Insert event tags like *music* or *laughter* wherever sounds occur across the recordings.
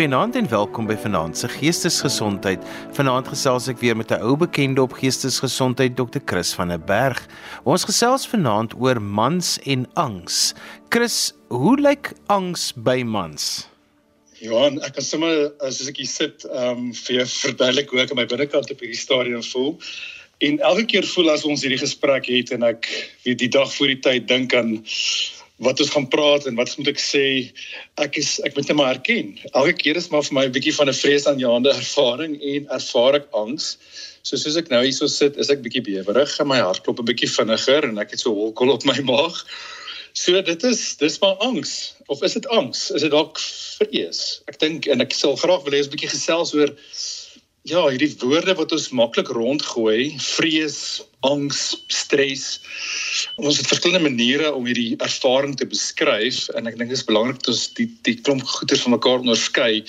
Goeienaand en welkom by Vanaand se Geestesgesondheid. Vanaand gesels ek weer met 'n ou bekende op geestesgesondheid, Dr. Chris van der Berg. Ons gesels vanaand oor mans en angs. Chris, hoe lyk angs by mans? Ja, ek kan sommer as ek hier sit, ehm um, vir jou verduidelik hoe ek aan my binnekant op hierdie stadium voel. En elke keer voel as ons hierdie gesprek het en ek weet die dag voor die tyd dink aan wat ons gaan praat en wat moet ek sê ek is ek moet net maar erken elke keer is maar vir my 'n bietjie van 'n vreesaanjaende ervaring en ervaar ek angs. So soos ek nou hierso sit is ek bietjie bewerig en my hart klop 'n bietjie vinniger en ek het so holkol op my *laughs* maag. So dit is dis maar angs of is dit angs? Is dit dalk vrees? Ek dink en ek sal graag wil hê ons bietjie gesels oor ja, hierdie woorde wat ons maklik rondgooi, vrees, angs, stres. Ons het verskillende maniere om hierdie ervaring te beskryf en ek dink dit is belangrik dat ons die die klomp goeters van mekaar onderskei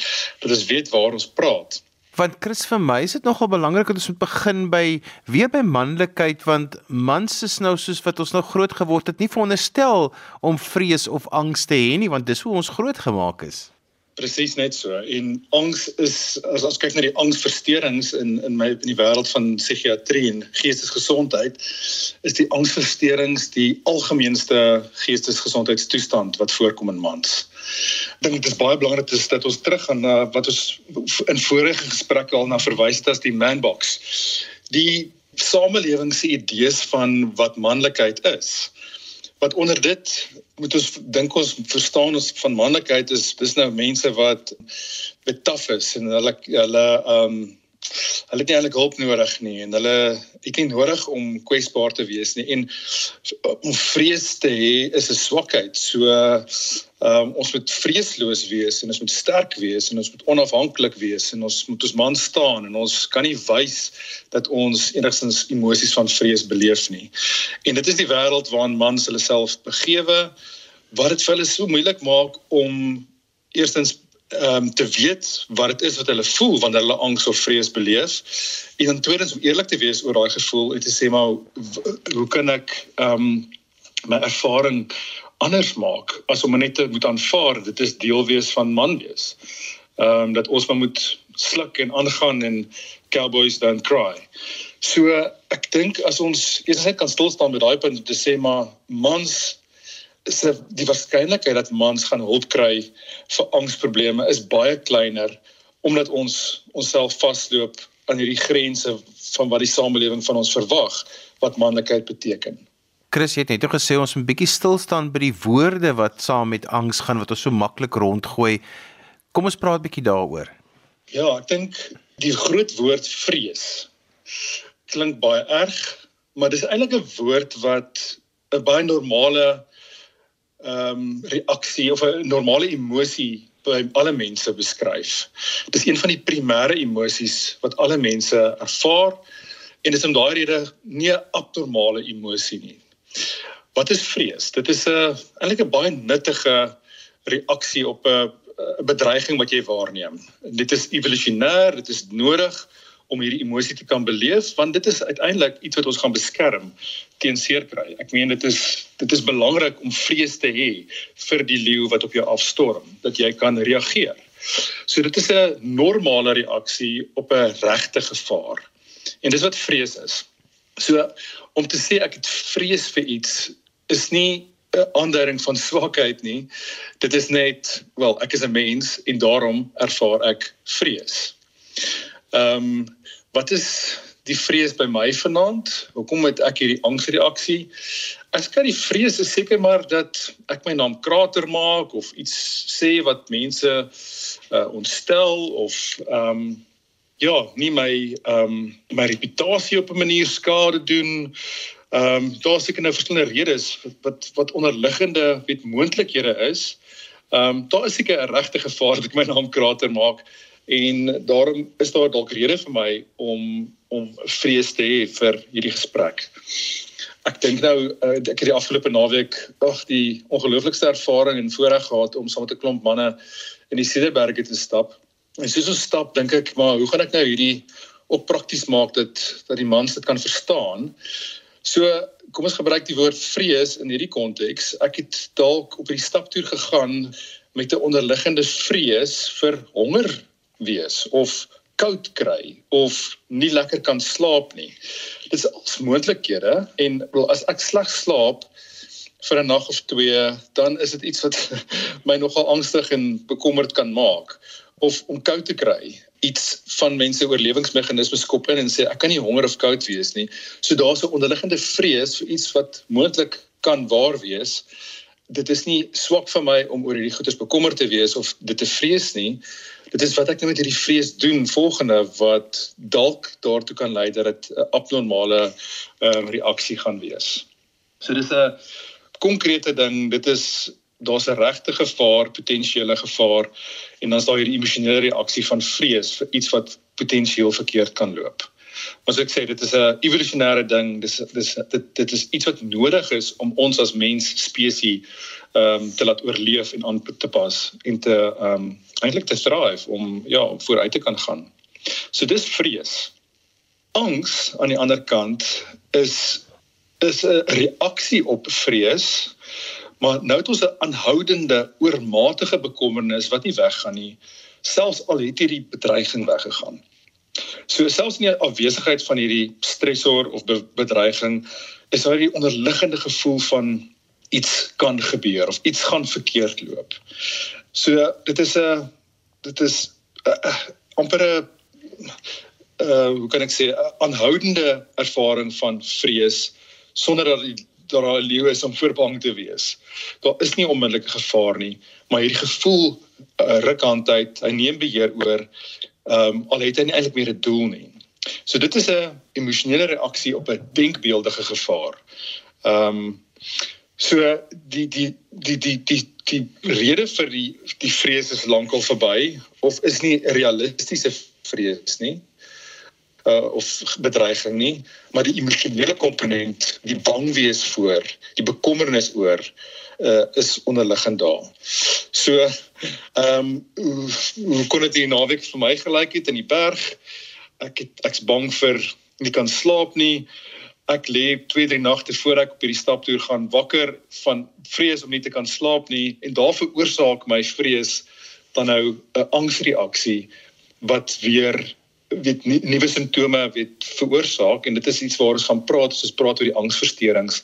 dat ons weet waar ons praat. Want Chris vir my is dit nogal belangrik dat ons moet begin by weer by manlikheid want mans is nou soos wat ons nou groot geword het nie veronderstel om vrees of angs te hê nie want dis hoe ons groot gemaak is. Presies net so. En angs is as ons kyk na die angsversteurings in in my in die wêreld van psigiatrie en geestesgesondheid, is die angsversteurings die algemeenste geestesgesondheidstoestand wat voorkom in mans. Ek dink dit is baie belangrik is dat ons teruggaan na wat ons in vorige gesprekke al na verwys het as die man box. Die samelewing se idees van wat manlikheid is wat onder dit moet ons dink ons verstaan ons van manlikheid is dis nou mense wat betaf is en hulle hulle ehm um, hulle het nie eintlik hulp nodig nie en hulle het nie nodig om kwesbaar te wees nie en om vrees te hê is 'n swakheid. So um, ons moet vreesloos wees en ons moet sterk wees en ons moet onafhanklik wees en ons moet ons man staan en ons kan nie wys dat ons enigstens emosies van vrees beleef nie en dit is die wêreld waarin mans hulle self begewe wat dit vir hulle so moeilik maak om eerstens ehm um, te weet wat dit is wat hulle voel wanneer hulle angs of vrees beleef. En dan tweedens om eerlik te wees oor daai gevoel en te sê maar hoe kan ek ehm um, my ervaring anders maak as om net te moet aanvaar dit is deel wees van man wees. Ehm um, dat ons maar moet sluk en aangaan en cowboys don't cry. So ek dink as ons eers net kan stil staan by daai punt te sê maar mans is die waarskynlikheid dat mans gaan hulp kry vir angsprobleme is baie kleiner omdat ons onsself vasloop aan hierdie grense van wat die samelewing van ons verwag wat manlikheid beteken. Chris het net gesê ons moet 'n bietjie stil staan by die woorde wat saam met angs gaan wat ons so maklik rondgooi. Kom ons praat 'n bietjie daaroor. Ja, ek dink die groot woord vrees klink baie erg, maar dis eintlik 'n woord wat 'n baie normale ehm um, reaksie of 'n normale emosie by alle mense beskryf. Dit is een van die primêre emosies wat alle mense ervaar en dis om daai rede nie 'n abnormale emosie nie. Wat is vrees? Dit is 'n eintlik 'n baie nuttige reaksie op 'n bedreiging wat jy waarneem. Dit is evolusionêr, dit is nodig om hierdie emosie te kan beleef want dit is uiteindelik iets wat ons gaan beskerm teen seer kry. Ek meen dit is dit is belangrik om vrees te hê vir die leeu wat op jou afstorm dat jy kan reageer. So dit is 'n normale reaksie op 'n regte gevaar. En dis wat vrees is. So om te sê ek het vrees vir iets is nie 'n aanduiding van swakheid nie. Dit is net, wel, ek is 'n mens en daarom ervaar ek vrees. Ehm um, wat is die vrees by my vanaand? Hoekom het ek hierdie angsreaksie? Ek kan die vrees is seker maar dat ek my naam krater maak of iets sê wat mense uh, ontstel of ehm um, ja, nie my ehm um, my reputasie op 'n manier skade doen. Ehm um, daar seker nou verskillende redes wat wat, onderliggende weet moontlikhede is. Ehm um, daar is seker 'n regte gevaar dat ek my naam krater maak en daarom is daar dalk rede vir my om om vrees te hê vir hierdie gesprek. Ek dink nou uh, ek het die afgelope naweek ag die ongelooflikste ervaring en voorreg gehad om saam met 'n klomp manne in die Cederberge te stap. En soos ons stap, dink ek maar hoe gaan ek nou hierdie op prakties maak dat dat die mans dit kan verstaan? So kom ons gebruik die woord vrees in hierdie konteks. Ek het dalk op hierdie staptoer gegaan met 'n onderliggende vrees vir honger wees of koud kry of nie lekker kan slaap nie. Dit is als moontlikhede en as ek sleg slaap vir 'n nag of twee, dan is dit iets wat *laughs* my nogal angstig en bekommerd kan maak of om koud te kry iets van mense oorlewingsmeganismes kop in en sê ek kan nie honger of koud wees nie. So daar's 'n onderliggende vrees vir iets wat moontlik kan waar wees. Dit is nie swak vir my om oor hierdie goedes bekommerd te wees of dit te vrees nie. Dit is wat ek nou met hierdie vrees doen volgende wat dalk daartoe kan lei dat dit 'n abnormale ehm uh, reaksie gaan wees. So dis 'n konkrete ding. Dit is daar's 'n regte gevaar, potensiële gevaar en dan is daar hierdie emosionele reaksie van vrees vir iets wat potensieel verkeerd kan loop. Maar soos ek sê, dit is 'n evolusionêre ding. Dis dis dit dit is iets wat nodig is om ons as mens spesies ehm um, te laat oorleef en aan te pas en te ehm um, eintlik te thrive om ja, om vooruit te kan gaan. So dis vrees. Angs aan die ander kant is is 'n reaksie op vrees Maar nou het ons 'n aanhoudende oormatige bekommernis wat nie weggaan nie, selfs al het hierdie bedreiging weggegaan. So selfs nie afwesigheid van hierdie stresor of be bedreiging is daar hierdie onderliggende gevoel van iets kan gebeur of iets gaan verkeerd loop. So dit is 'n dit is 'n amper 'n uh hoe kan ek sê aanhoudende ervaring van vrees sonder dat die dat daar 'n leeu is om voorbang te wees. Daar is nie onmiddellike gevaar nie, maar hierdie gevoel uh, ruk aan tyd, hy neem beheer oor. Ehm um, al het hy nie eintlik meer 'n doel nie. So dit is 'n emosionele reaksie op 'n denkbeeldige gevaar. Ehm um, so die die die die die die rede vir die die vrees is lankal verby of is nie realistiese vrees nie uh, of bedreiging nie, maar die emosionele komponent, die bang wees voor, die bekommernis oor uh is onderliggend daar. So ehm um, hoe, hoe kon dit hier naweek vir my gelyk het in die berg? Ek het ek's bang vir nie kan slaap nie. Ek lê 2, 3 nagte voor ek op hierdie staptoer gaan wakker van vrees om nie te kan slaap nie en daar veroorsaak my vrees dan nou 'n angsreaksie wat weer weet nuwe simptome weet veroorsaak en dit is iets waar ons gaan praat as ons praat oor die angsversteurings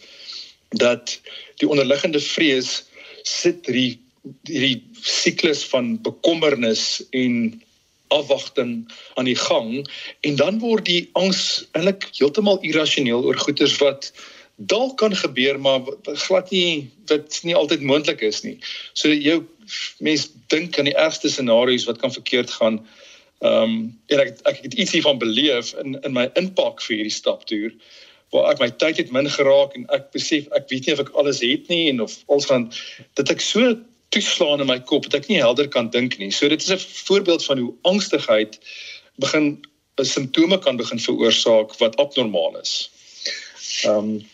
dat die onderliggende vrees sit hierdie hierdie siklus van bekommernis en afwagting aan die gang en dan word die angs eintlik heeltemal irrasioneel oor goeters wat dalk kan gebeur maar glad nie wat nie altyd moontlik is nie. So jou mens dink aan die ergste scenario's wat kan verkeerd gaan. Ehm um, en ek ek het iets hiervan beleef in in my inpak vir hierdie staptoer waar ek my tyd het min geraak en ek besef ek weet nie of ek alles het nie en of ons gaan dit ek so toeslaan in my kop dat ek nie helder kan dink nie. So dit is 'n voorbeeld van hoe angstigheid begin 'n simptome kan begin veroorsaak wat abnormaal is. Ehm um,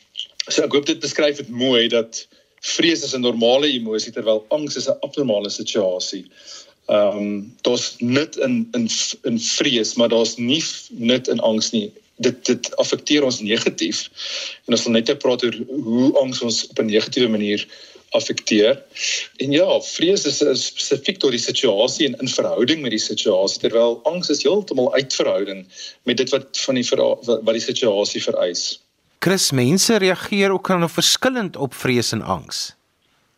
so ek hoop dit beskryf dit mooi dat vrees is 'n normale emosie terwyl angs is 'n abnormale situasie ehm um, daar's nut in in in vrees, maar daar's nie nut in angs nie. Dit dit affekteer ons negatief. En ons wil net praat oor hoe angs ons op 'n negatiewe manier affekteer. En ja, vrees is, is spesifiek tot die situasie en in verhouding met die situasie terwyl angs is heeltemal uit verhouding met dit wat van die wat die situasie vereis. Chris, mense reageer ook dan verskillend op vrees en angs.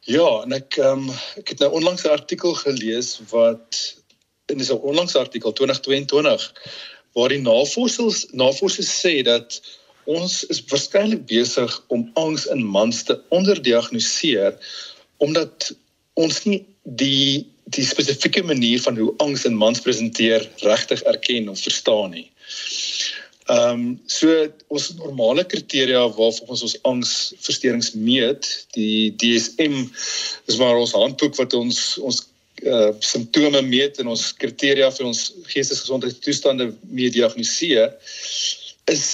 Ja, en ek ehm um, ek het nou onlangs 'n artikel gelees wat in 'n onlangse artikel 2022 waar die navorsers navorsers sê dat ons is waarskynlik besig om angs in mans te onderdiagnoseer omdat ons nie die die spesifieke manier van hoe angs in mans presenteer regtig erken of verstaan nie. Ehm um, so ons normale kriteria waarop ons ons angsversteurings meet, die DSM is maar ons handboek wat ons ons uh simptome meet en ons kriteria vir ons geestesgesondheidstoestande mee diagnoseer is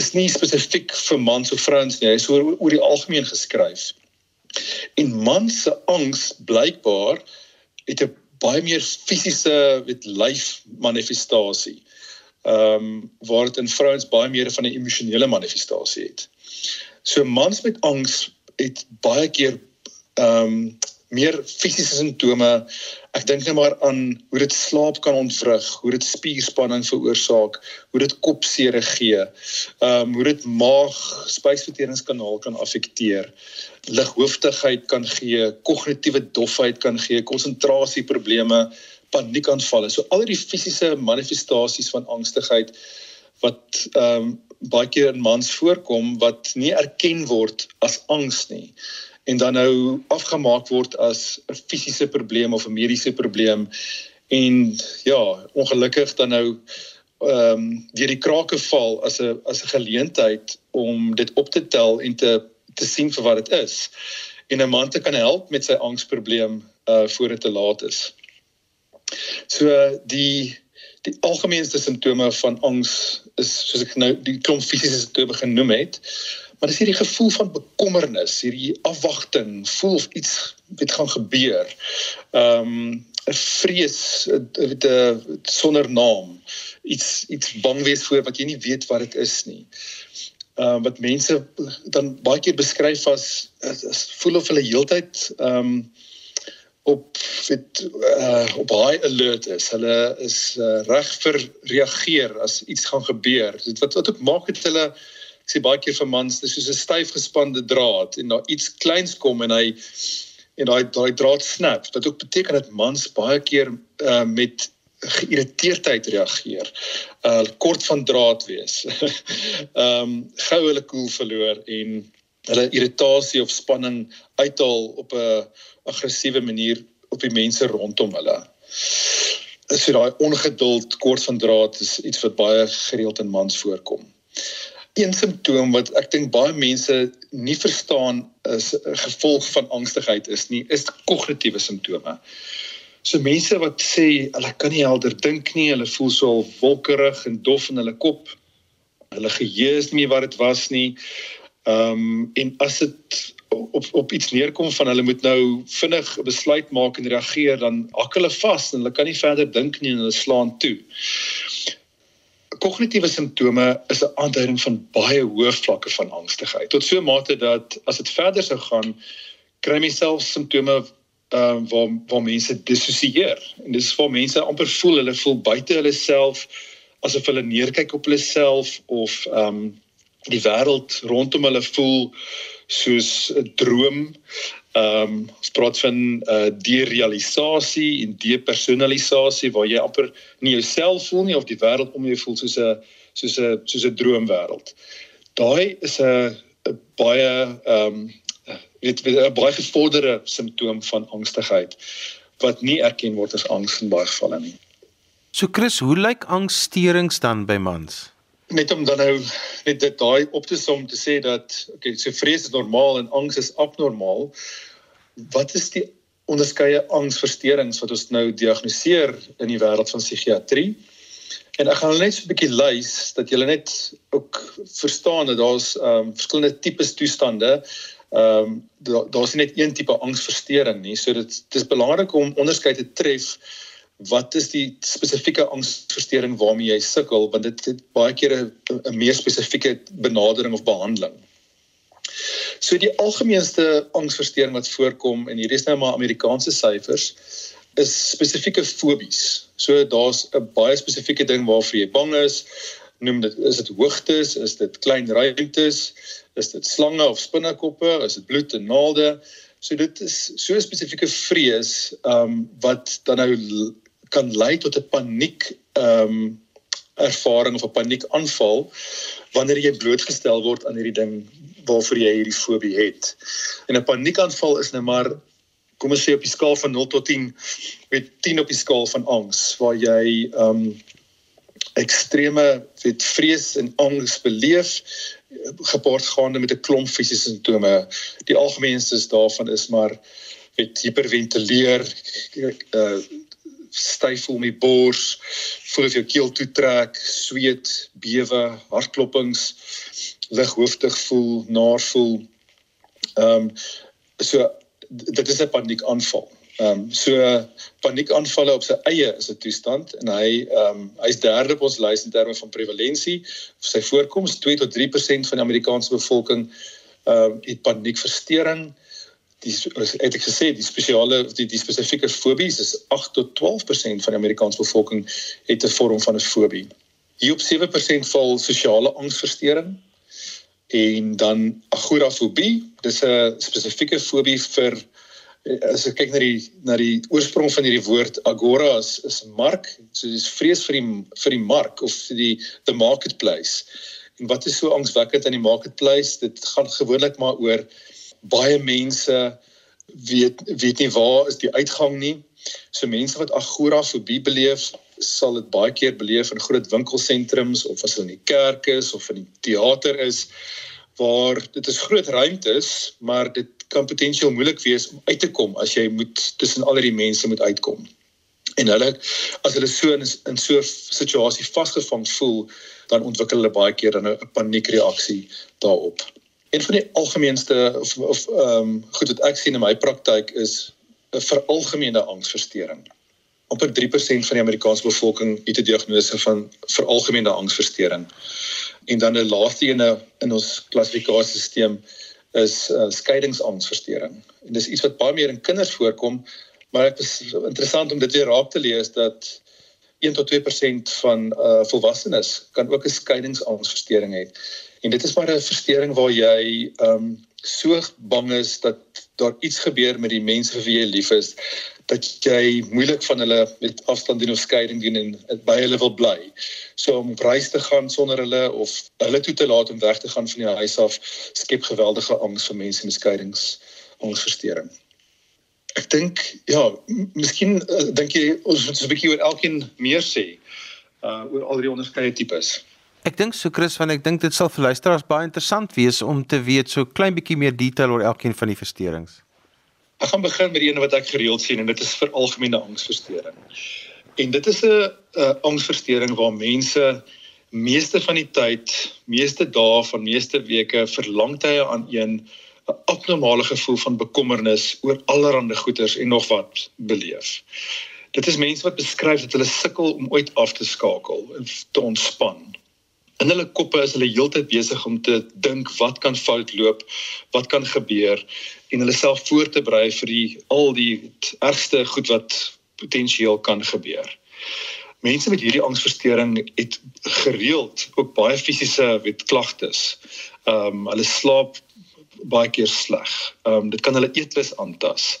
is nie spesifiek vir mans of vrouens nie, hy is oor oor die algemeen geskryf. En mans se angs blykbaar het 'n baie meer fisiese weet lyf manifestasie ehm um, waar dit in vrouens baie meer van 'n emosionele manifestasie het. So mans met angs het baie keer ehm um, meer fisiese simptome. Ek dink net maar aan hoe dit slaap kan ontwrig, hoe dit spierspanning veroorsaak, hoe dit kopseer gee. Ehm um, hoe dit maag spysverteringskanaal kan affekteer. Lighooftigheid kan gee, kognitiewe dofheid kan gee, konsentrasieprobleme, paniekaanvalle. So al die fisiese manifestasies van angstigheid wat ehm um, baie keer in mans voorkom wat nie erken word as angs nie en dan nou afgemaak word as 'n fisiese probleem of 'n mediese probleem en ja, ongelukkig dan nou ehm um, deur die krake val as 'n as 'n geleentheid om dit op te tel en te te sien vir wat dit is en 'n man te kan help met sy angsprobleem uh voor dit te laat is. So die die algemeenste simptome van angs is soos ek nou die klomp fisiese simptome genoem het maar dis hierdie gevoel van bekommernis, hierdie afwagting, voel of iets weet gaan gebeur. Ehm um, 'n vrees met 'n sonder naam, iets iets bang wees voor wat jy nie weet wat dit is nie. Ehm uh, wat mense dan baie keer beskryf as, as, as voel of hulle heeltyd ehm um, op weet uh, op high alert is. Hulle is uh, reg vir reageer as iets gaan gebeur. Dit wat wat ook maak dit hulle ek sê baie keer vir mans dis soos 'n styf gespande draad en daar iets kleins kom en hy en daai daai draad snap wat ook beteken dat mans baie keer uh, met geïrriteerdheid reageer. Uh kort van draad wees. *laughs* Ehm um, gou hulle koel verloor en hulle irritasie of spanning uithaal op 'n aggressiewe manier op die mense rondom hulle. So daai ongeduld, kort van draad is iets wat baie gereeld in mans voorkom een simptoom wat ek dink baie mense nie verstaan is 'n gevolg van angstigheid is nie, is kognitiewe simptome. So mense wat sê hulle kan nie helder dink nie, hulle voel so wolkerig en dof in hulle kop. Hulle geheue is nie wat dit was nie. Ehm um, en as dit op op iets neerkom van hulle moet nou vinnig 'n besluit maak en reageer dan hak hulle vas en hulle kan nie verder dink nie en hulle slaan toe kognitiewe simptome is 'n aanduiding van baie hoë vlakke van angstigheid. Tot so 'n mate dat as dit verder sou gaan, kry jy self simptome ehm uh, waar waar mense dissosieer. En dis waar mense amper voel hulle voel buite hulle self asof hulle neerkyk op hulle self of ehm um, die wêreld rondom hulle voel soos 'n droom Ehm um, ons praat van uh derealisasie en depersonalisasie waar jy amper nie jouself voel nie of die wêreld om jou voel soos 'n soos 'n soos 'n droomwêreld. Daai is 'n baie ehm um, dit 'n baie gevorderde simptoom van angstigheid wat nie erken word as angs in baie gevalle nie. So Chris, hoe lyk angssterings dan by mans? Net om dan nou net dit daai op te som te sê dat okay, so vrees is normaal en angs is abnormaal. Wat is die onderskeie angsversteurings wat ons nou diagnoseer in die wêreld van psigiatrie? En ek gaan net so 'n bietjie lys dat julle net ook verstaan dat daar's ehm um, verskillende tipes toestande. Ehm um, daar's nie net een tipe angsversteuring nie. So dit dis belangrik om onderskeid te tref wat is die spesifieke angsversteuring waarmee jy sukkel want dit het baie keer 'n meer spesifieke benadering of behandeling. So die algemeenste angsversteuring wat voorkom en hierdie is nou maar Amerikaanse syfers is spesifieke fobies. So daar's 'n baie spesifieke ding waarvoor jy bang is. Noem dit is dit hoogtes, is dit klein ruimtes, is dit slange of spinnekoppe, is dit bloed en naalde. So dit is so spesifieke vrees ehm um, wat dan nou kan lei tot 'n paniek ehm um, ervaring of 'n paniekaanval wanneer jy blootgestel word aan hierdie ding waarvoor jy hierdie fobie het. En 'n paniekaanval is nou maar kom ons sê op die skaal van 0 tot 10 met 10 op die skaal van angs waar jy ehm um, ekstreme weet vrees en angs beleef gepaard gaande met 'n klomp fisiese simptome. Die algemeenste daarvan is maar weet hiperventileer styf om die bors, voel of jou keel toetrek, sweet, bewe, hartklopings, lighooftig voel, naar voel. Ehm um, so dit is 'n paniekaanval. Ehm um, so paniekaanvalle op sy eie is 'n toestand en hy ehm um, hy's derde op ons lys in terme van prevalensie. Sy voorkoms 2 tot 3% van die Amerikaanse bevolking ehm um, het paniekversteuring die het ek gesê die spesiale die die spesifieke fobies is 8 tot 12% van die Amerikaanse bevolking het 'n vorm van 'n fobie. Hier op 7% val sosiale angsversteuring en dan agorafobie. Dis 'n spesifieke fobie vir as ek kyk na die na die oorsprong van hierdie woord agora is is mark, so dis vrees vir die vir die mark of vir die the marketplace. En wat is so angswekkend aan die marketplace? Dit gaan gewoonlik maar oor baie mense weet weet nie waar is die uitgang nie. So mense wat agorafobie beleef, sal dit baie keer beleef in groot winkelsentrums of as hulle in die kerk is of in die teater is waar dit is groot ruimtes, maar dit kan potensieel moeilik wees om uit te kom as jy moet tussen al die mense moet uitkom. En hulle as hulle so in, in so 'n situasie vasgevang voel, dan ontwikkel hulle baie keer dan 'n paniekreaksie daarop. Een van die algemeenste of of ehm um, goed wat ek sien in my praktyk is 'n veralgemene angsversteuring. Amper 3% van die Amerikaanse bevolking het 'n diagnose van veralgemene angsversteuring. En dan 'n laaste ene in ons klassifikasiesisteem is uh, skeiingsangsversteuring. En dis iets wat baie meer in kinders voorkom, maar dit is interessant om dit weer raak te lees dat 1 tot 2% van uh, volwassenes kan ook 'n skeiingsangsversteuring hê. En dit is maar 'n verstoring waar jy ehm um, so bang is dat daar iets gebeur met die mense vir wie jy lief is dat jy moeilik van hulle met afstand doen of skeiding doen en by hulle wil bly. So om reis te gaan sonder hulle of hulle toe te laat om weg te gaan van die huis af skep geweldige angs vir mense met skeidings angsversteuring. Ek dink ja, miskien uh, dink jy ons moet 'n bietjie oor elkeen meer sê uh oor al die onderskeie tipes. Ek dink so Chris van ek dink dit sal vir luisteraars baie interessant wees om te weet so klein bietjie meer detail oor elkeen van die versteurings. Ek gaan begin met die een wat ek gereeld sien en dit is vir algemene angsversteuring. En dit is 'n angsversteuring waar mense meeste van die tyd, meeste dae van meeste weke vir lang tye aan een 'n abnormale gevoel van bekommernis oor allerlei goeters en nog wat beleef. Dit is mense wat beskryf dat hulle sukkel om ooit af te skakel en te ontspan in hulle koppe is hulle heeltyd besig om te dink wat kan fout loop, wat kan gebeur en hulle self voor te berei vir die al die ergste goed wat potensieel kan gebeur. Mense met hierdie angsversteuring het gereeld ook baie fisiese weet klagtes. Ehm um, hulle slaap baie keer sleg. Ehm um, dit kan hulle eetlus aantas.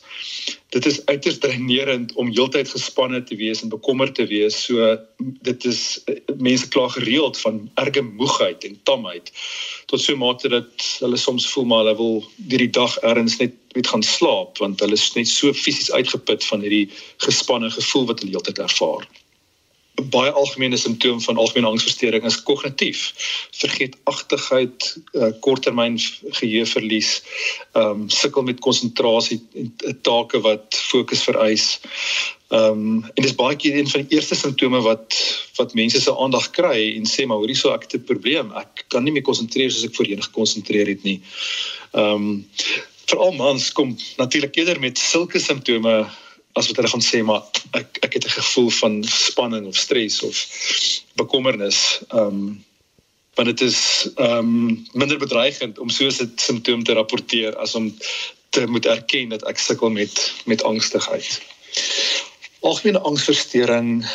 Dit is uiters dreinerend om heeltyd gespanne te wees en bekommerd te wees. So dit is mense kla gereeld van erge moegheid en tamheid tot so 'n mate dat hulle soms voel maar hulle wil hierdie dag ergens net net gaan slaap want hulle is net so fisies uitgeput van hierdie gespanne gevoel wat hulle heeltyd ervaar. Baie algemene simptoom van algemene angsversteuring is kognitief. Vergeetachtigheid, uh, korttermyn geheueverlies, ehm um, sukkel met konsentrasie en take wat fokus vereis. Ehm um, en dis baie keer een van die eerste simptome wat wat mense se aandag kry en sê maar hoorie so ek het 'n probleem. Ek kan nie meer konsentreer soos ek voorheen gekonsentreer het nie. Ehm um, veral mans kom natuurlik eerder met sulke simptome as wat hulle gaan sê maar ek ek het 'n gevoel van spanning of stres of bekommernis. Ehm um, want dit is ehm um, minder bedreigend om so 'n simptoom te rapporteer as om te moet erken dat ek sukkel met met angstigheid. Algemene angsversteuring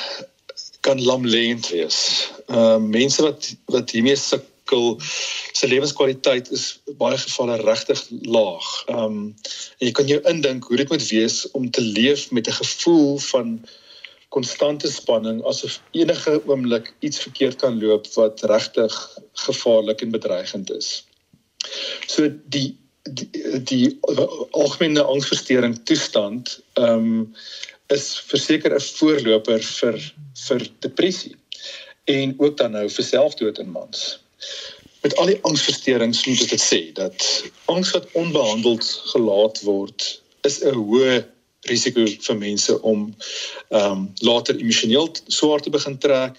kan lamlêend wees. Ehm uh, mense wat wat hiermee sukkel sukkel se lewenskwaliteit is baie gevalle regtig laag. Ehm um, en jy kan jou indink hoe dit moet wees om te leef met 'n gevoel van konstante spanning asof enige oomblik iets verkeerd kan loop wat regtig gevaarlik en bedreigend is. So die die, die algemene angsversteuring toestand ehm um, is verseker 'n voorloper vir vir depressie en ook dan nou vir selfdood in mans met al die angsversteurings moet ek dit sê dat angs wat onbehandeld gelaat word is 'n hoë risiko vir mense om ehm um, later emosioneel swaar te begin trek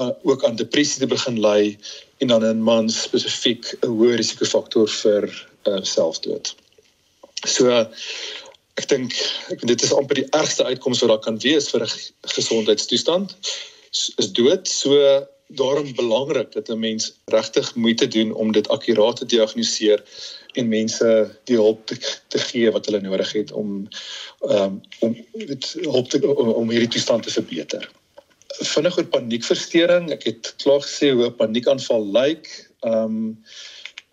uh, ook aan depressie te begin ly en dan in mans spesifiek 'n hoë risikofaktor vir uh, selfdood. So uh, ek dink ek dit is amper die ergste uitkoms wat daar kan wees vir 'n gesondheidstoestand is dood. So daarom belangrik dat 'n mens regtig moeite doen om dit akkuraat te diagnoseer en mense die hulp te, te gee wat hulle nodig het om um, om dit hulp te, om hierdie toestand te verbeter. Vinnig oor paniekversteuring, ek het klaar gesê hoe 'n paniekaanval lyk. Ehm um,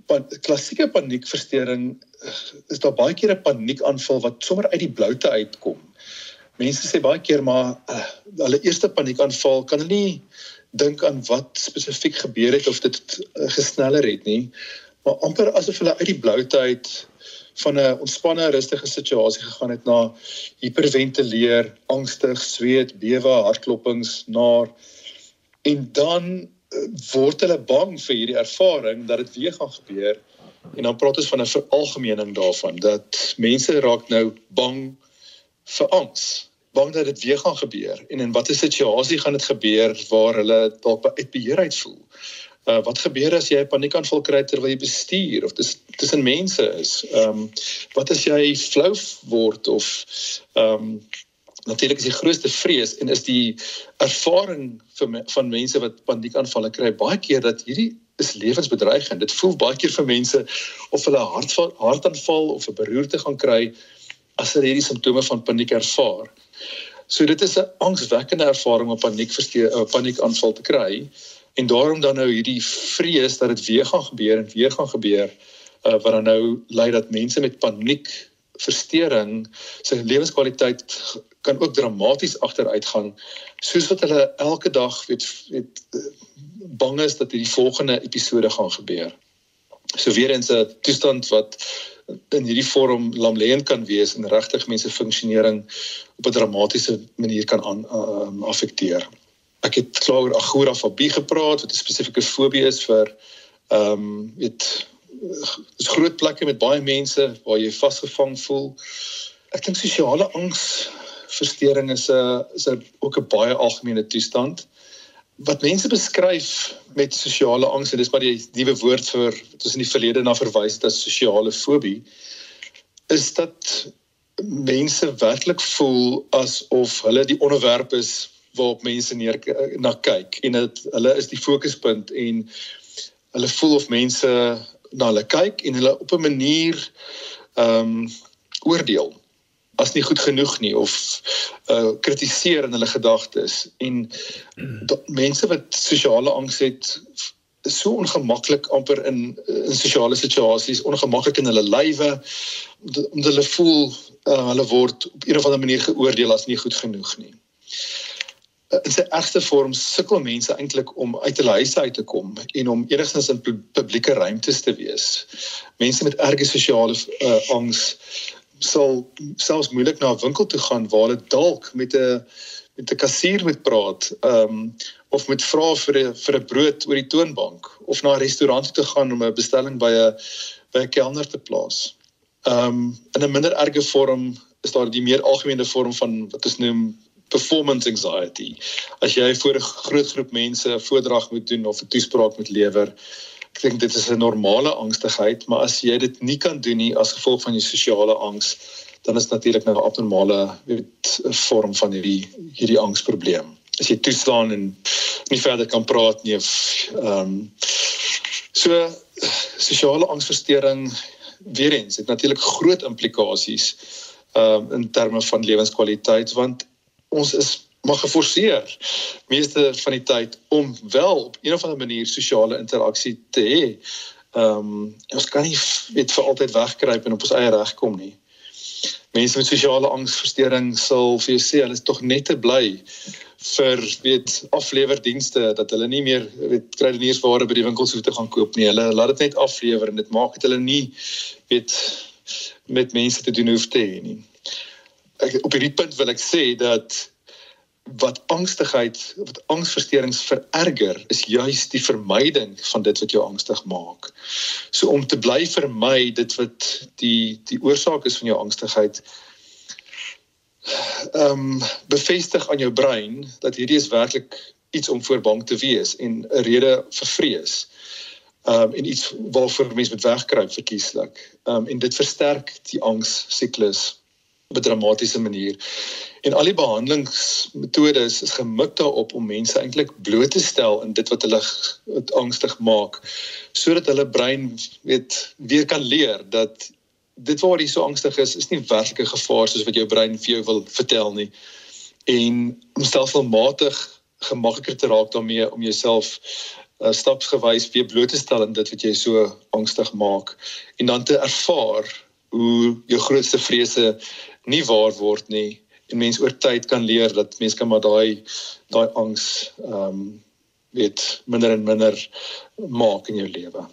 pan, klassieke paniekversteuring eh, is daar baie keer 'n paniekaanval wat sommer uit die bloute uitkom. Mense sê baie keer maar uh, hulle eerste paniekaanval kan hulle nie dink aan wat spesifiek gebeur het of dit uh, gesneller het nie, maar amper asof hulle uit die bloute uit van 'n ontspanne rustige situasie gegaan het na hiperventileer, angstig, sweet, bewe, hartklopings, naar. En dan word hulle bang vir hierdie ervaring dat dit weer gaan gebeur en dan praat ons van 'n veralgemening daarvan dat mense raak nou bang vir angs bang dat dit weer gaan gebeur en in watter situasie gaan dit gebeur waar hulle dalk uit beheer uit voel uh, wat gebeur as jy 'n paniekaanval kry terwyl jy bestuur of dis tussen mense is ehm um, wat as jy flou word of ehm um, natuurlik is die grootste vrees en is die ervaring me, van mense wat paniekaanvalle kry baie keer dat hierdie is lewensbedreigend. Dit voel baie keer vir mense of hulle hartval, hartaanval of 'n beroerte gaan kry as hulle hierdie simptome van paniek ervaar. So dit is 'n angswekkende ervaring om paniek 'n paniekaanval te kry en daarom dan nou hierdie vrees dat dit weer gaan gebeur en weer gaan gebeur uh, wat dan nou lei dat mense met paniek versteuring sy lewenskwaliteit kan ook dramaties agteruit gaan soos wat hulle elke dag weet weet bang is dat hierdie volgende episode gaan gebeur. So weer eens 'n toestand wat in hierdie vorm lamleend kan wees en regtig mense funksionering op 'n dramatiese manier kan aan um, affekteer. Ek het klaar oor agorafobie gepraat wat 'n spesifieke fobie is vir ehm um, weet is groot plekke met baie mense waar jy vasgevang voel. Ek dink sosiale angsversteuring is 'n is 'n ook 'n baie algemene toestand wat mense beskryf met sosiale angs en dis maar die nuwe woord vir tussen die verlede na verwys het as sosiale fobie is dat mense werklik voel asof hulle die onderwerp is waarop mense neer na kyk en dit hulle is die fokuspunt en hulle voel of mense na hulle kyk en hulle op 'n manier ehm um, oordeel as nie goed genoeg nie of uh kritiseer in hulle gedagtes en mense wat sosiale angs het is so ongemaklik amper in in sosiale situasies ongemaklik in hulle lywe omdat hulle voel uh, hulle word op 'n of ander manier geoordeel as nie goed genoeg nie in sy ergste vorm sukkel mense eintlik om uit hulle huise uit te kom en om enigstens in publieke ruimtes te wees. Mense met erge sosiale uh, angs sal selfs moeilik na 'n winkel toe gaan waar hulle dalk met 'n met 'n kassier moet praat, ehm um, of met vra vir 'n vir 'n brood oor die toonbank of na 'n restaurant toe gaan om 'n bestelling by 'n by 'n kelner te plaas. Ehm um, in 'n minder erge vorm is daar die meer algemene vorm van wat ons noem performance anxiety. As jy voor 'n groot groep mense 'n voordrag moet doen of 'n toespraak moet lewer, ek dink dit is 'n normale angstigheid, maar as jy dit nie kan doen nie as gevolg van jou sosiale angs, dan is natuurlik nou 'n abnormale weet vorm van hierdie hierdie angsprobleem. As jy toeslaan en nie verder kan praat nie of ehm um, so sosiale angsversteuring weer eens het natuurlik groot implikasies ehm um, in terme van lewenskwaliteit want ons is maar geforseer meeste van die tyd om wel op een of ander manier sosiale interaksie te hê. Ehm um, ons kan nie weet vir altyd wegkruip en op ons eie reg kom nie. Mense met sosiale angsversteuring sal vir jou sê hulle is tog net te bly vir weet aflewerdienste dat hulle nie meer weet kruideniersware by die winkels hoef te gaan koop nie. Hulle laat dit net aflewer en dit maak dit hulle nie weet met mense te doen hoef te hê nie ek op hierdie punt wil ek sê dat wat angstigheid wat angsversteurings vererger is juis die vermyding van dit wat jou angstig maak. So om te bly vermy dit wat die die oorsaak is van jou angstigheid ehm um, bevestig aan jou brein dat hierdie is werklik iets om voor bang te wees en 'n rede vir vrees. Ehm um, en iets waarvoor mense met wegkruip verkieslik. Ehm um, en dit versterk die angs siklus op 'n dramatiese manier. En al die behandelingsmetodes is gemik daarop om mense eintlik bloot te stel in dit wat hulle angstig maak sodat hulle brein weet weer kan leer dat dit waar jy so angstig is is nie werklike gevaar soos wat jou brein vir jou wil vertel nie. En om stelselmatig gemakliker te raak daarmee om jouself uh, stapsgewys weer bloot te stel aan dit wat jy so angstig maak en dan te ervaar hoe jou grootste vrese nie waar word nie en mens oor tyd kan leer dat mens kan maar daai daai angs ehm um, weet minder en minder maak in jou lewe.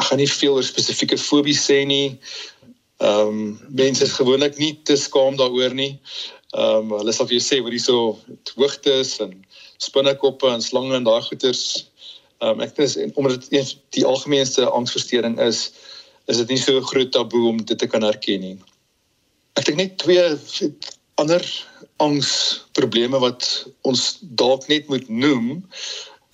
Ek gaan nie veel oor spesifieke fobies sê nie. Ehm um, mense is gewoonlik nie te skaam daaroor nie. Ehm um, hulle sal vir jou sê wat hierso hoogtes en spinnekoppe en slange en daai goeters ehm um, ek dink omdat dit die algemeenste angsversteuring is, is dit nie so groot taboe om dit te kan erken nie. Ek dink net twee ander angsprobleme wat ons dalk net moet noem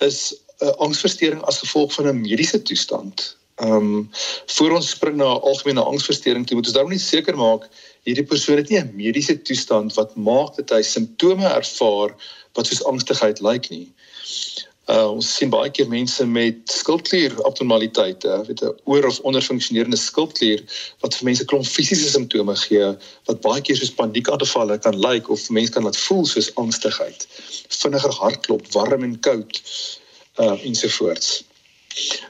is 'n uh, angsversteuring as gevolg van 'n mediese toestand. Ehm um, voor ons spring na 'n algemene angsversteuring toe, moet ons daarom net seker maak hierdie persoon het nie 'n mediese toestand wat maak dat hy simptome ervaar wat soos angstigheid lyk nie. Uh, ons sien baie keer mense met skildklier abnormaliteite, weet 'n oor of onderfunksionerende skildklier wat vir mense klomp fisiese simptome gee wat baie keer soos paniekaanvalle kan lyk of mense kan laat voel soos angstigheid, vinniger hartklop, warm en koud, uh ensovoorts.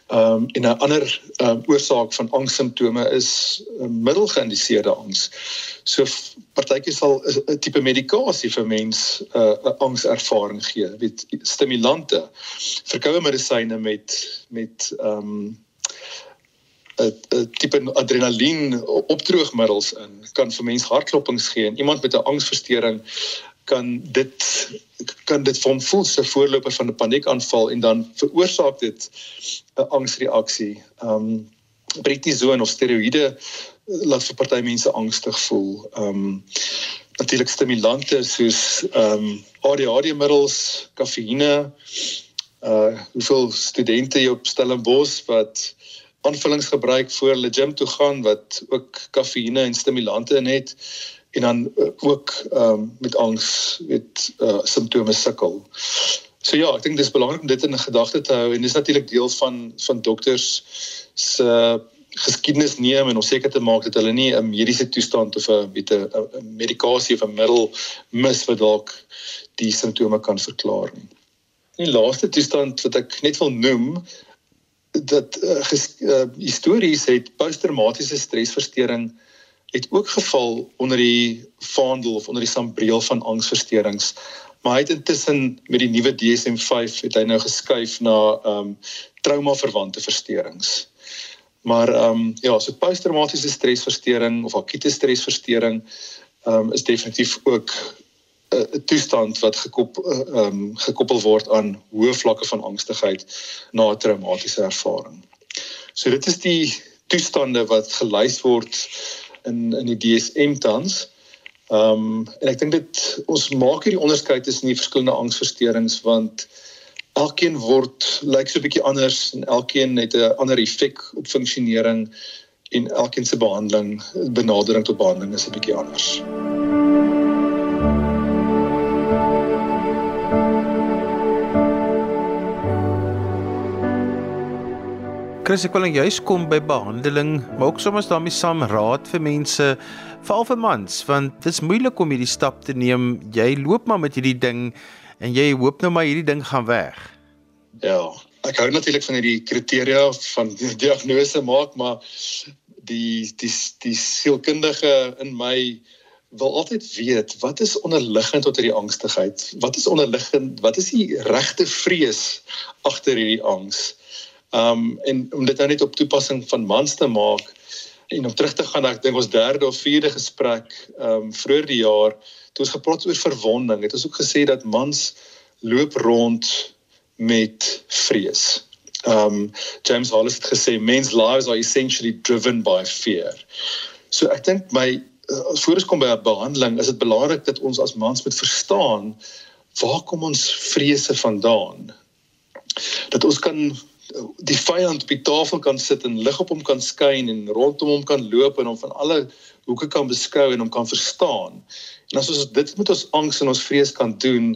Ehm um, en 'n ander um, oorsaak van angssimptome is uh, middelgeïndiseerde angs. So partytjie sal 'n tipe medikasie vir mens 'n uh, angservaring gee, weet stimulante, verkoue medisyne met met ehm um, 'n tipe adrenalien opdroogmiddels in kan vir mens hartklopings gee en iemand met 'n angsversteuring kan dit kan dit van voel se voorloper van 'n paniekaanval en dan veroorsaak dit 'n angsreaksie. Ehm um, prednisone of steroïde laat vir party mense angstig voel. Ehm um, natuurlik stimulante soos ehm um, ADHD-middels, kafeïne. Uh hoeveel studente jy op Stellenbosch wat aanvullings gebruik voor hulle gym toe gaan wat ook kafeïne en stimulante het en dan uh, ook ehm um, met angs met uh, simptome sukkel. So ja, ek dink dis belangrik om dit in gedagte te hou en dis natuurlik deel van van dokters se uh, geskiedenis neem en om seker te maak dat hulle nie 'n mediese toestand of 'n met 'n medikasie of 'n middel mis wat dalk die simptome kan verklaar nie. Die laaste toestand wat ek net wil noem dat uh, uh, histories het posttraumatiese stresversteuring het ook geval onder die vaandel of onder die sambreel van angsversteurings. Maar hy het intussen met die nuwe DSM-5 het hy nou geskuif na ehm um, trauma-verwante versteurings. Maar ehm um, ja, so posttraumatiese stresversteuring of akute stresversteuring ehm um, is definitief ook 'n uh, toestand wat gekoppel ehm uh, um, gekoppel word aan hoë vlakke van angstigheid na 'n traumatiese ervaring. So dit is die toestande wat gelys word in in die DSM tans. Ehm um, en ek dink dit ons maak hierdie onderskeid tussen die verskillende angsversteurings want elkeen word lyk so 'n bietjie anders en elkeen het 'n ander effek op funksionering en elkeen se behandeling benadering tot behandeling is 'n bietjie anders. Chris, ek wil net juist kom by behandeling, maar ook soms daarmee saam raad vir mense, veral vir mans, want dit is moeilik om hierdie stap te neem. Jy loop maar met hierdie ding en jy hoop nou maar hierdie ding gaan weg. Ja, ek hou natuurlik van hierdie kriteria van die diagnose maak, maar die die die sielkundige in my wil altyd weet wat is onderliggend tot hierdie angstigheid? Wat is onderliggend? Wat is die regte vrees agter hierdie angs? Um en om dit nou net op toepassing van mans te maak en om terug te gaan ek dink ons derde of vierde gesprek um vroeër die jaar toe ons gepraat oor verwonding het ons ook gesê dat mans loop rond met vrees. Um James Hollis het gesê men's lives are essentially driven by fear. So ek dink my uh, voor ons kom by 'n behandeling is dit belangrik dat ons as mans moet verstaan waar kom ons vrese vandaan? dat ons kan die vyand op die tafel kan sit en lig op hom kan skyn en rondom hom kan loop en hom van alle hoeke kan beskou en hom kan verstaan. En as ons dit met ons angs en ons vrees kan doen,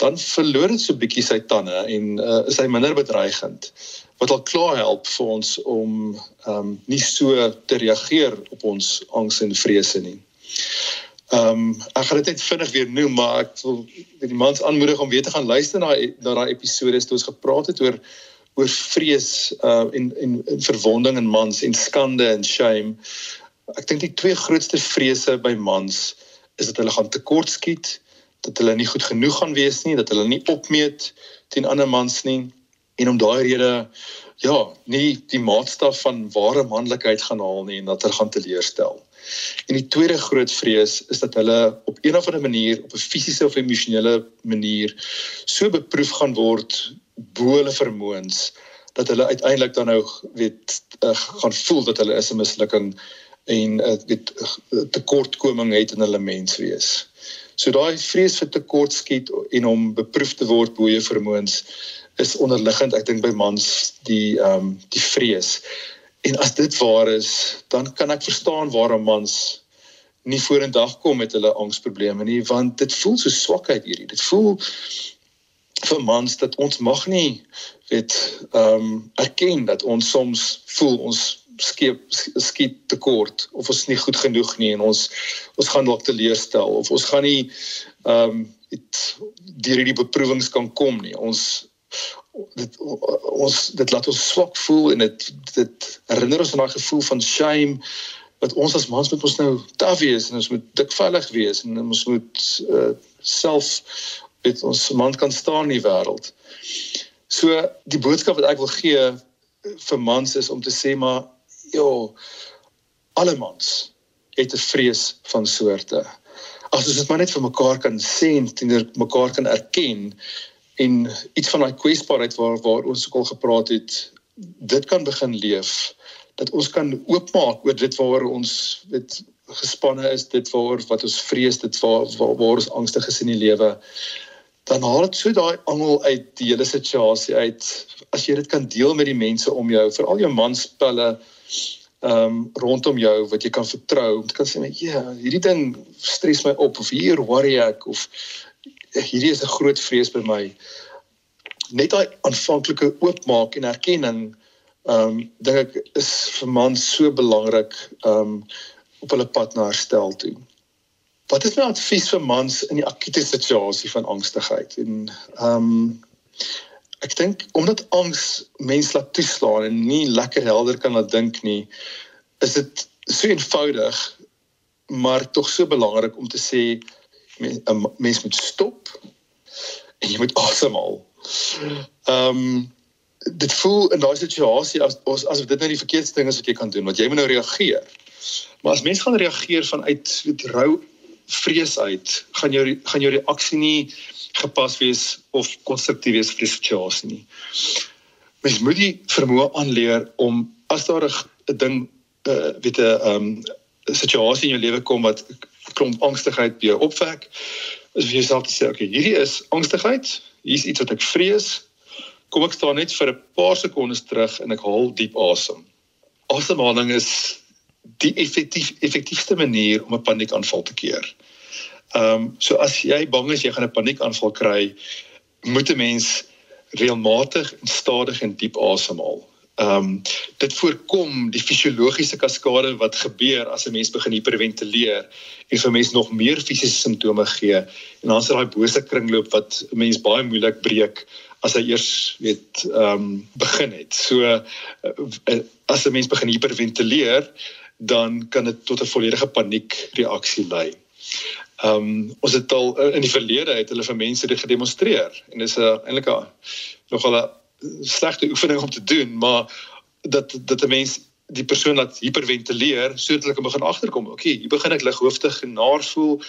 dan verloor dit so bietjie sy tande en uh, is hy minder bedreigend. Wat al klaar help vir ons om ehm um, nie so te reageer op ons angs en vrese nie. Ehm um, ek gaan dit net vinnig weer noem, maar ek wil die mans aanmoedig om weer te gaan luister na na daai episode wat ons gepraat het oor oor vrees uh en en, en verwonding in mans en skande en shame. Ek dink die twee grootste vrese by mans is dat hulle gaan tekortskiet, dat hulle nie goed genoeg gaan wees nie, dat hulle nie opmeet teen ander mans nie en om daai rede ja, nie die maatstaf van ware manlikheid gaan haal nie en dat hulle gaan teleurstel. En die tweede groot vrees is dat hulle op een of ander manier op 'n fisiese of emosionele manier so beproef gaan word bo hulle vermoëns dat hulle uiteindelik dan nou weet uh, gaan voel dat hulle is 'n mislukking en uh, weet uh, tekortkoming het in hulle menswees. So daai vrees vir tekortskiet en om beproef te word bo jou vermoëns is onderliggend ek dink by mans die ehm um, die vrees. En as dit waar is, dan kan ek verstaan waarom mans nie vorendag kom met hulle angsprobleme nie want dit voel so swakheid hierdie. Dit voel vir mans dat ons mag nie weet ehm um, erken dat ons soms voel ons skiep skiet tekort of ons nie goed genoeg nie en ons ons gaan dalk teleurstel of ons gaan nie ehm um, deur hierdie beproewings kan kom nie. Ons dit ons dit laat ons swak voel en dit dit herinner ons aan daai gevoel van shame wat ons as mans moet ons nou taaf wees en ons moet dikvallig wees en ons moet uh, self weet ons man kan staan in die wêreld. So die boodskap wat ek wil gee vir mans is om te sê maar ja alle mans het 'n vrees van soorte. As ons dit maar net vir mekaar kan sê en teenoor mekaar kan erken en iets van daai kwesbaarheid waar waar ons ook al gepraat het, dit kan begin leef dat ons kan oopmaak oor dit waaroor ons weet gespanne is, dit waaroor wat ons vrees, dit waar waar, waar ons angstig is in die lewe dan haal dit so daai angel uit die hele situasie uit. As jy dit kan deel met die mense om jou veral jou manspelle ehm um, rondom jou wat jy kan vertrou om te kan sê ja hierdie ding stres my op of hier worry ek of hierdie is 'n groot vrees by my. Net daai aanvanklike oopmaak en erkenning ehm um, dink ek is vir mans so belangrik ehm um, op hulle pad na herstel toe Wat is my advies vir mans in die akute situasie van angstigheid? En ehm um, ek dink omdat angs mense laat toeslaan en nie lekker helder kan laat dink nie, is dit so eenvoudig maar tog so belangrik om te sê 'n mens moet stop en jy moet asemhaal. Ehm um, dit voel in daai situasie as as asof dit nou die verkeerdste ding is wat jy kan doen, want jy moet nou reageer. Maar as mense gaan reageer vanuit weet rou vrees uit, gaan jou gaan jou reaksie nie gepas wees of konstruktief wees vir die situasie nie. Mens moet die vermoë aanleer om as daar 'n ding uh, weet 'n um, situasie in jou lewe kom wat klomp angstigheid by jou opwek, is vir jouself te sê, okay, hierdie is angstigheid, hier's iets wat ek vrees. Kom ek staan net vir 'n paar sekondes terug en ek haal diep asem. Asemhaling is die effektief effektiefste manier om 'n paniekaanval te keer. Ehm um, so as jy bang is jy gaan 'n paniekaanval kry, moet 'n mens regelmatig en stadig en diep asemhaal. Ehm um, dit voorkom die fisiologiese kaskade wat gebeur as 'n mens begin hiperventileer en vir mense nog meer fisiese simptome gee en dan is daai bose kringloop wat 'n mens baie moeilik breek as hy eers weet ehm um, begin het. So uh, as 'n mens begin hiperventileer, dan kan dit tot 'n volledige paniekreaksie lei. Ehm um, ons het al in die verlede het hulle vir mense dit gedemonstreer en dis 'n eintlik 'n nogal 'n slegte oefening om te doen, maar dat dat 'n mens die persoon laat hiperventileer sodat hulle kan begin agterkom. Okay, hier begin ek lighooftig en naar voel.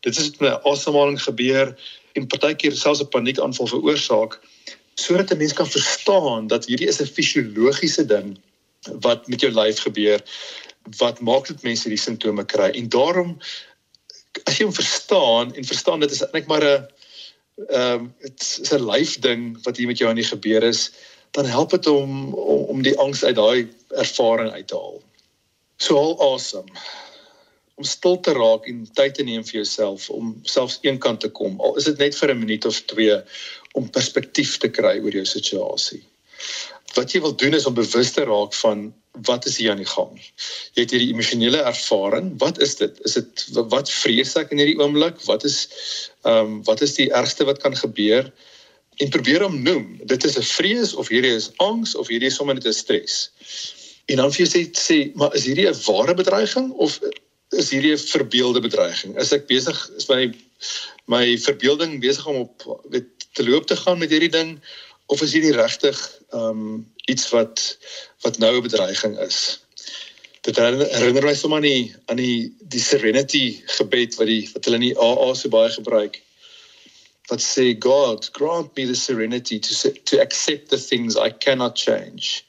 Dit is met my asemhaling gebeur en partykeer selfs 'n paniekaanval veroorsaak sodat 'n mens kan verstaan dat hierdie is 'n fisiologiese ding wat met jou lyf gebeur wat maak dit mense die simptome kry en daarom as jy hom verstaan en verstaan dit is eintlik maar 'n ehm um, dit is 'n life ding wat hier met jou aan die gebeur is, dan help dit om, om om die angs uit daai ervaring uit te haal. So al asem. Om stil te raak en tyd te neem vir jouself om selfs eenkant te kom. Al is dit net vir 'n minuut of 2 om perspektief te kry oor jou situasie. Wat jy wil doen is om bewus te raak van wat is hier aan die gang? Jy het hierdie emosionele ervaring. Wat is dit? Is dit wat vrees ek in hierdie oomblik? Wat is ehm um, wat is die ergste wat kan gebeur? En probeer hom noem. Dit is 'n vrees of hierdie is angs of hierdie is sommer net 'n stres. En dan vir jou sê sê, maar is hierdie 'n ware bedreiging of is hierdie 'n verbeelde bedreiging? Is ek besig is my my verbeelding besig om op weet te loop te gaan met hierdie ding of is hierdie regtig ehm um, iets wat wat nou 'n bedreiging is. Dit herinner my sommer aan die aan die die serenity gebed wat die wat hulle in die AA so baie gebruik. Wat sê God, grant me the serenity to to accept the things I cannot change.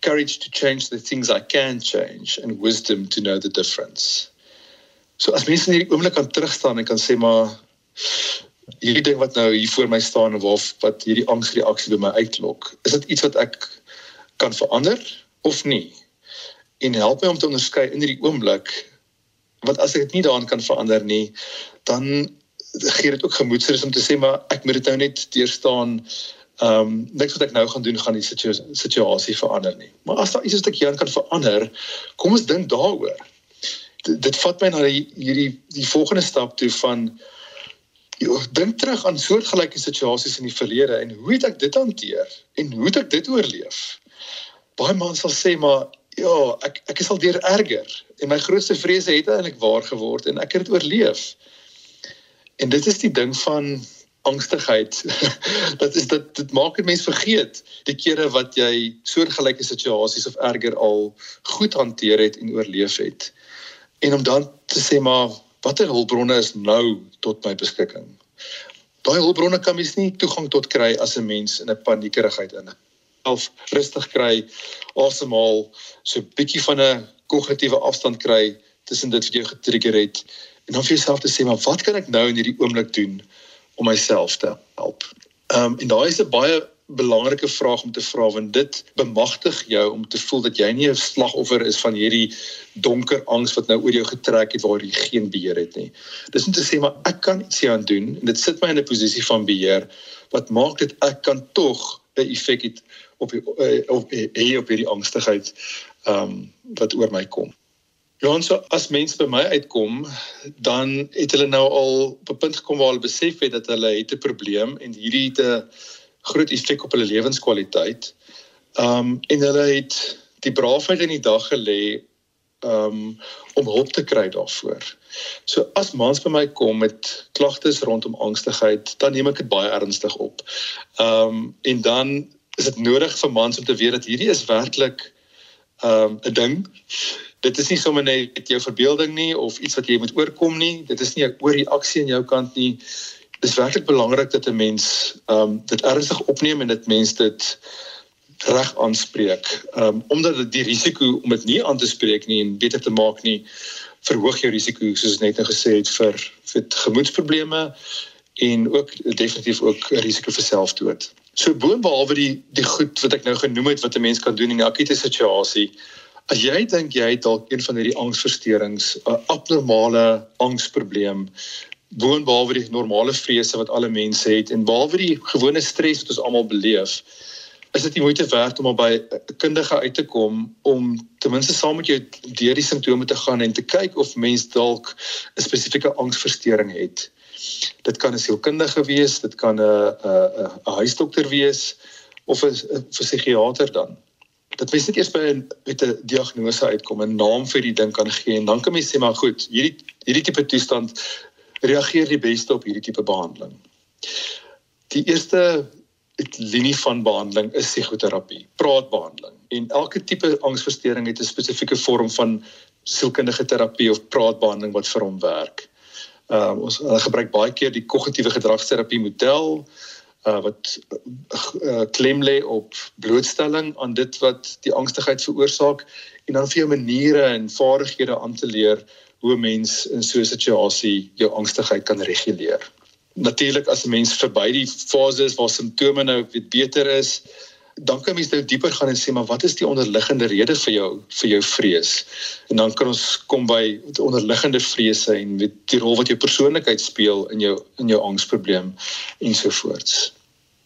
Courage to change the things I can change and wisdom to know the difference. So as mense in hierdie oomblik kan terugstaan en kan sê maar hierdie ding wat nou hier voor my staan of wat hierdie angsreaksie by my uitlok, is dit iets wat ek kan verander of nie. En help my om te onderskei in hierdie oomblik wat as ek dit nie daarin kan verander nie, dan gee dit ook gemoedsrus om te sê maar ek moet dit nou net deurstaan. Ehm um, niks wat ek nou gaan doen gaan die situ situasie verander nie. Maar as daar iets is wat ek hier kan verander, kom ons dink daaroor. D dit vat my na die, hierdie die volgende stap toe van dink terug aan soortgelyke situasies in die verlede en hoe het ek dit hanteer en hoe het ek dit oorleef? baie mense sal sê maar ja, ek ek is al deur erger en my grootste vrese het eintlik waar geword en ek het dit oorleef. En dit is die ding van angstigheid. *laughs* dit is dit dit maak 'n mens vergeet die kere wat jy soortgelyke situasies of erger al goed hanteer het en oorleef het. En om dan te sê maar watter hulpbronne is nou tot my beskikking? Daai hulpbronne kan mens nie toegang tot kry as 'n mens in 'n paniekerigheid in self rustig kry, asemhaal, so 'n bietjie van 'n kognitiewe afstand kry tussen dit wat jou getrigger het en dan vir jouself te sê maar wat kan ek nou in hierdie oomblik doen om myself te help. Ehm um, en daai is 'n baie belangrike vraag om te vra want dit bemagtig jou om te voel dat jy nie 'n slagoffer is van hierdie donker angs wat nou oor jou getrek het waar jy geen beheer het nie. Dis om te sê maar ek kan iets hieraan doen en dit sit my in 'n posisie van beheer wat maak dit ek kan tog 'n effek het op uh, op hier op hierdie angstigheid ehm um, wat oor my kom. Ja, so as mense by my uitkom, dan het hulle nou al op 'n punt gekom waar hulle besef het dat hulle het 'n probleem en hierdie het 'n groot effek op hulle lewenskwaliteit. Ehm um, en hulle het die braafheid in die dag gelê um om hulp te kry daarvoor. So as mans by my kom met klagtes rondom angstigheid, dan neem ek dit baie ernstig op. Um en dan is dit nodig vir mans om te weet dat hierdie is werklik um 'n ding. Dit is nie sommer net jou verbeelding nie of iets wat jy moet oorkom nie. Dit is nie 'n oorreaksie aan jou kant nie. Is werklik belangrik dat 'n mens um dit ernstig opneem en dit mens dit reg aanspreek. Um omdat die risiko om dit nie aan te spreek nie en beter te maak nie verhoog jou risiko soos net nou gesê het vir vir gemoedprobleme en ook definitief ook 'n risiko vir selfdood. So boonbehalwe die die goed wat ek nou genoem het wat 'n mens kan doen in 'n akute situasie, as jy dink jy het dalk een van hierdie angsversteurings, 'n abnormale angsprobleem, boonbehalwe die normale vrese wat alle mense het en behalwe die gewone stres wat ons almal beleef, is dit nie moeite werd om by 'n kundige uit te kom om ten minste saam met jou deur die simptome te gaan en te kyk of mens dalk 'n spesifieke angsversteuring het. Dit kan 'n sielkundige wees, dit kan 'n 'n 'n huisdokter wees of 'n psigiater dan. Dat mens net eers by 'n met 'n diagnose uitkom, 'n naam vir die ding kan gee en dan kan mens sê maar goed, hierdie hierdie tipe toestand reageer die beste op hierdie tipe behandeling. Die eerste linie van behandeling is psigoterapie, praatbehandeling. En elke tipe angsversteuring het 'n spesifieke vorm van sielkundige terapie of praatbehandeling wat vir hom werk. Uh, ons uh, gebruik baie keer die kognitiewe gedragsterapie model uh, wat uh, klem lê op blootstelling aan dit wat die angstigheid veroorsaak en dan vir jou maniere en vaardighede aan te leer hoe 'n mens in so 'n situasie jou angstigheid kan reguleer. natuurlik as 'n mens verby die fase is waar simptome nou weet beter is, dan kan mens nou dieper gaan en sê maar wat is die onderliggende rede vir jou vir jou vrees? En dan kan ons kom by die onderliggende vrese en weet die rol wat jou persoonlikheid speel in jou in jou angsprobleem ensovoorts.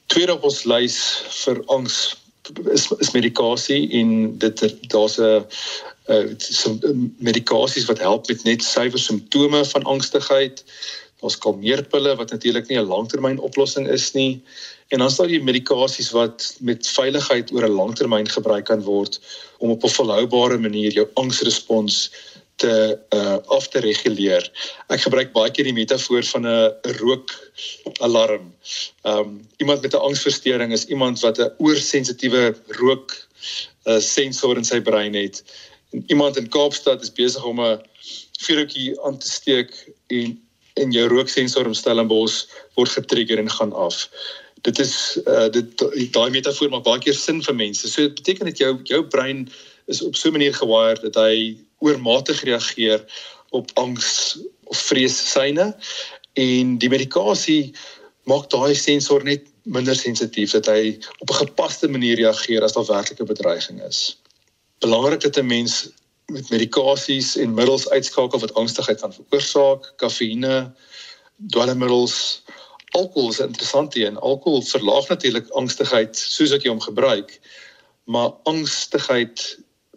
Tweede op ons lys vir angs is, is medikasie en dit daar's 'n uh, some medikasies wat help met net suiwer simptome van angstigheid. Daar's kalmeerpille wat natuurlik nie 'n langtermyn oplossing is nie. En dan staan die medikasies wat met veiligheid oor 'n langtermyn gebruik kan word om op 'n volhoubare manier jou angsrespons te uh af te reguleer. Ek gebruik baie keer die metafoor van 'n rook alarm. Um iemand met 'n angsversteuring is iemand wat 'n oorsensitiewe rook uh sensor in sy brein het. Iemand in Kaapstad is besig om 'n vuurtjie aan te steek en en jou rooksensor in Stellenbosch word getrigger en gaan af dit is uh, dit daai metafoor maak baie keer sin vir mense. So dit beteken dat jou jou brein is op so 'n manier gewired dat hy oormatig reageer op angs of vrees syne en die medikasie maak daai sensor net minder sensitief dat hy op 'n gepaste manier reageer as daar werklik 'n bedreiging is. Belangrik dat 'n mens met medikasies en middels uitskakel wat angstigheid kan veroorsaak, kafeïne, dwelmmiddels, alkohol is interessant hier en alkohol verlaag natuurlik angstigheid soos wat jy hom gebruik maar angstigheid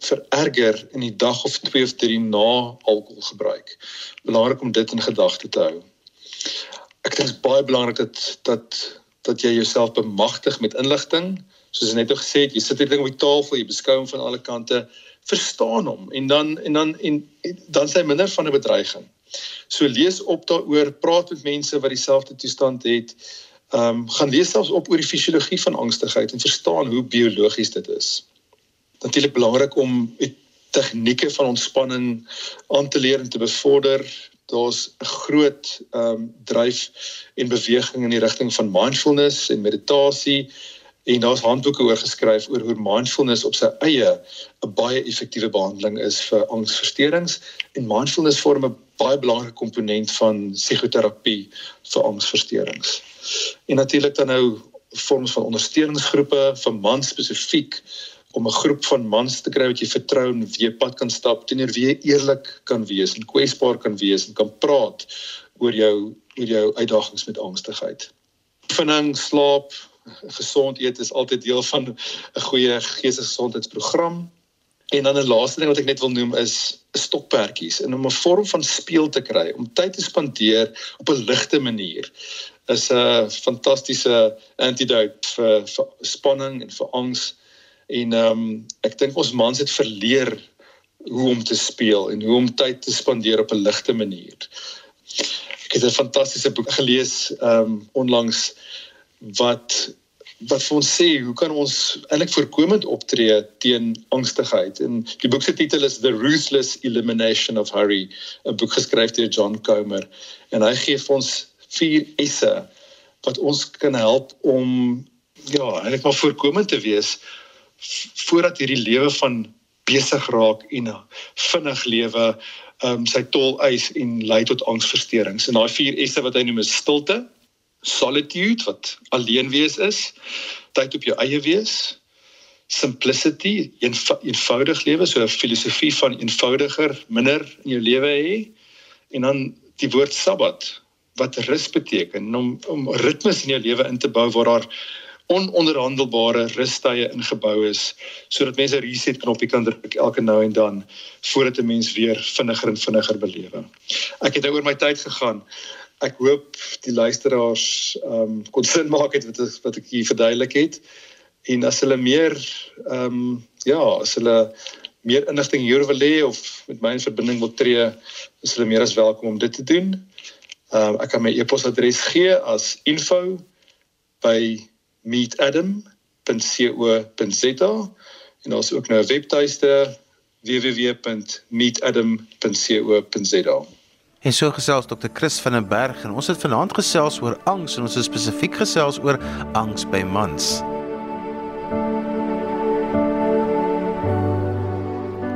vererger in die dag of 2 of 3 na alkohol gebruik belangrik om dit in gedagte te hou. Ek dink dit is baie belangrik dat dat dat jy jouself bemagtig met inligting soos ek net nou gesê het jy sit hierdie ding op die tafel jy beskou hom van alle kante verstaan hom en dan en dan en dan sê minder van 'n bedreiging So lees op daaroor, praat met mense wat dieselfde toestand het. Ehm um, gaan lees selfs op oor die fisiologie van angstigheid en verstaan hoe biologies dit is. Natuurlik belangrik om tegnieke van ontspanning aan te leer en te bevorder. Daar's 'n groot ehm um, dryf en beweging in die rigting van mindfulness en meditasie en daar's handboeke oor geskryf oor hoe mindfulness op sy eie 'n baie effektiewe behandeling is vir angsversteurings en mindfulness vorm 'n baie belangrike komponent van psigoterapie vir angsversteurings. En natuurlik dan nou vorms van ondersteuningsgroepe vir mans spesifiek om 'n groep van mans te kry wat jy vertrou en wie pad kan stap teenoor wie eerlik kan wees en kwesbaar kan wees en kan praat oor jou oor jou uitdagings met angstigheid. Oefening, slaap, gesond eet is altyd deel van 'n goeie geestesgesondheidsprogram. En dan 'n laaste ding wat ek net wil noem is stokperdjies en om 'n vorm van speel te kry om tyd te spandeer op 'n ligte manier is 'n fantastiese antidote vir, vir spanning en vir angs. En ehm um, ek dink ons mans het verleer hoe om te speel en hoe om tyd te spandeer op 'n ligte manier. Ek het 'n fantastiese boek gelees ehm um, onlangs wat wat vir ons sê hoe kan ons eintlik voorkomend optree teen angstigheid? En die boek se titel is The Ruthless Elimination of Hurry 'n boek geskryf deur John Comer. En hy gee vir ons vier esse wat ons kan help om ja eintlik maar voorkomend te wees voordat hierdie lewe van besig raak en vinnig lewe um, sy tol eis en lei tot angsversteurings. En daai vier esse wat hy noem is stilte solitude wat alleen wees is, tyd op jou eie wees, simplicity, eenv eenvoudig lewe, so 'n filosofie van eenvoudiger, minder in jou lewe hê en dan die woord sabbat wat rus beteken om om ritmes in jou lewe in te bou waar daar ononderhandelbare rustye ingebou is sodat mense reset knoppie kan druk elke nou en dan voordat 'n mens weer vinniger en vinniger belewe. Ek het nou oor my tyd gegaan ek hoop die luisteraars ehm um, kon sin maak het wat wat ek hier verduidelik het. En as hulle meer ehm um, ja, as hulle meer inligting hieroor wil hê of met my in verbinding wil tree, is hulle meer as welkom om dit te doen. Ehm um, ek kan my e-posadres gee as info@meetadam.co.za en ons ook nou 'n webtuiste www.meetadam.co.za. En so gesels Dr. Chris van den Berg en ons het vanaand gesels oor angs en ons het spesifiek gesels oor angs by mans.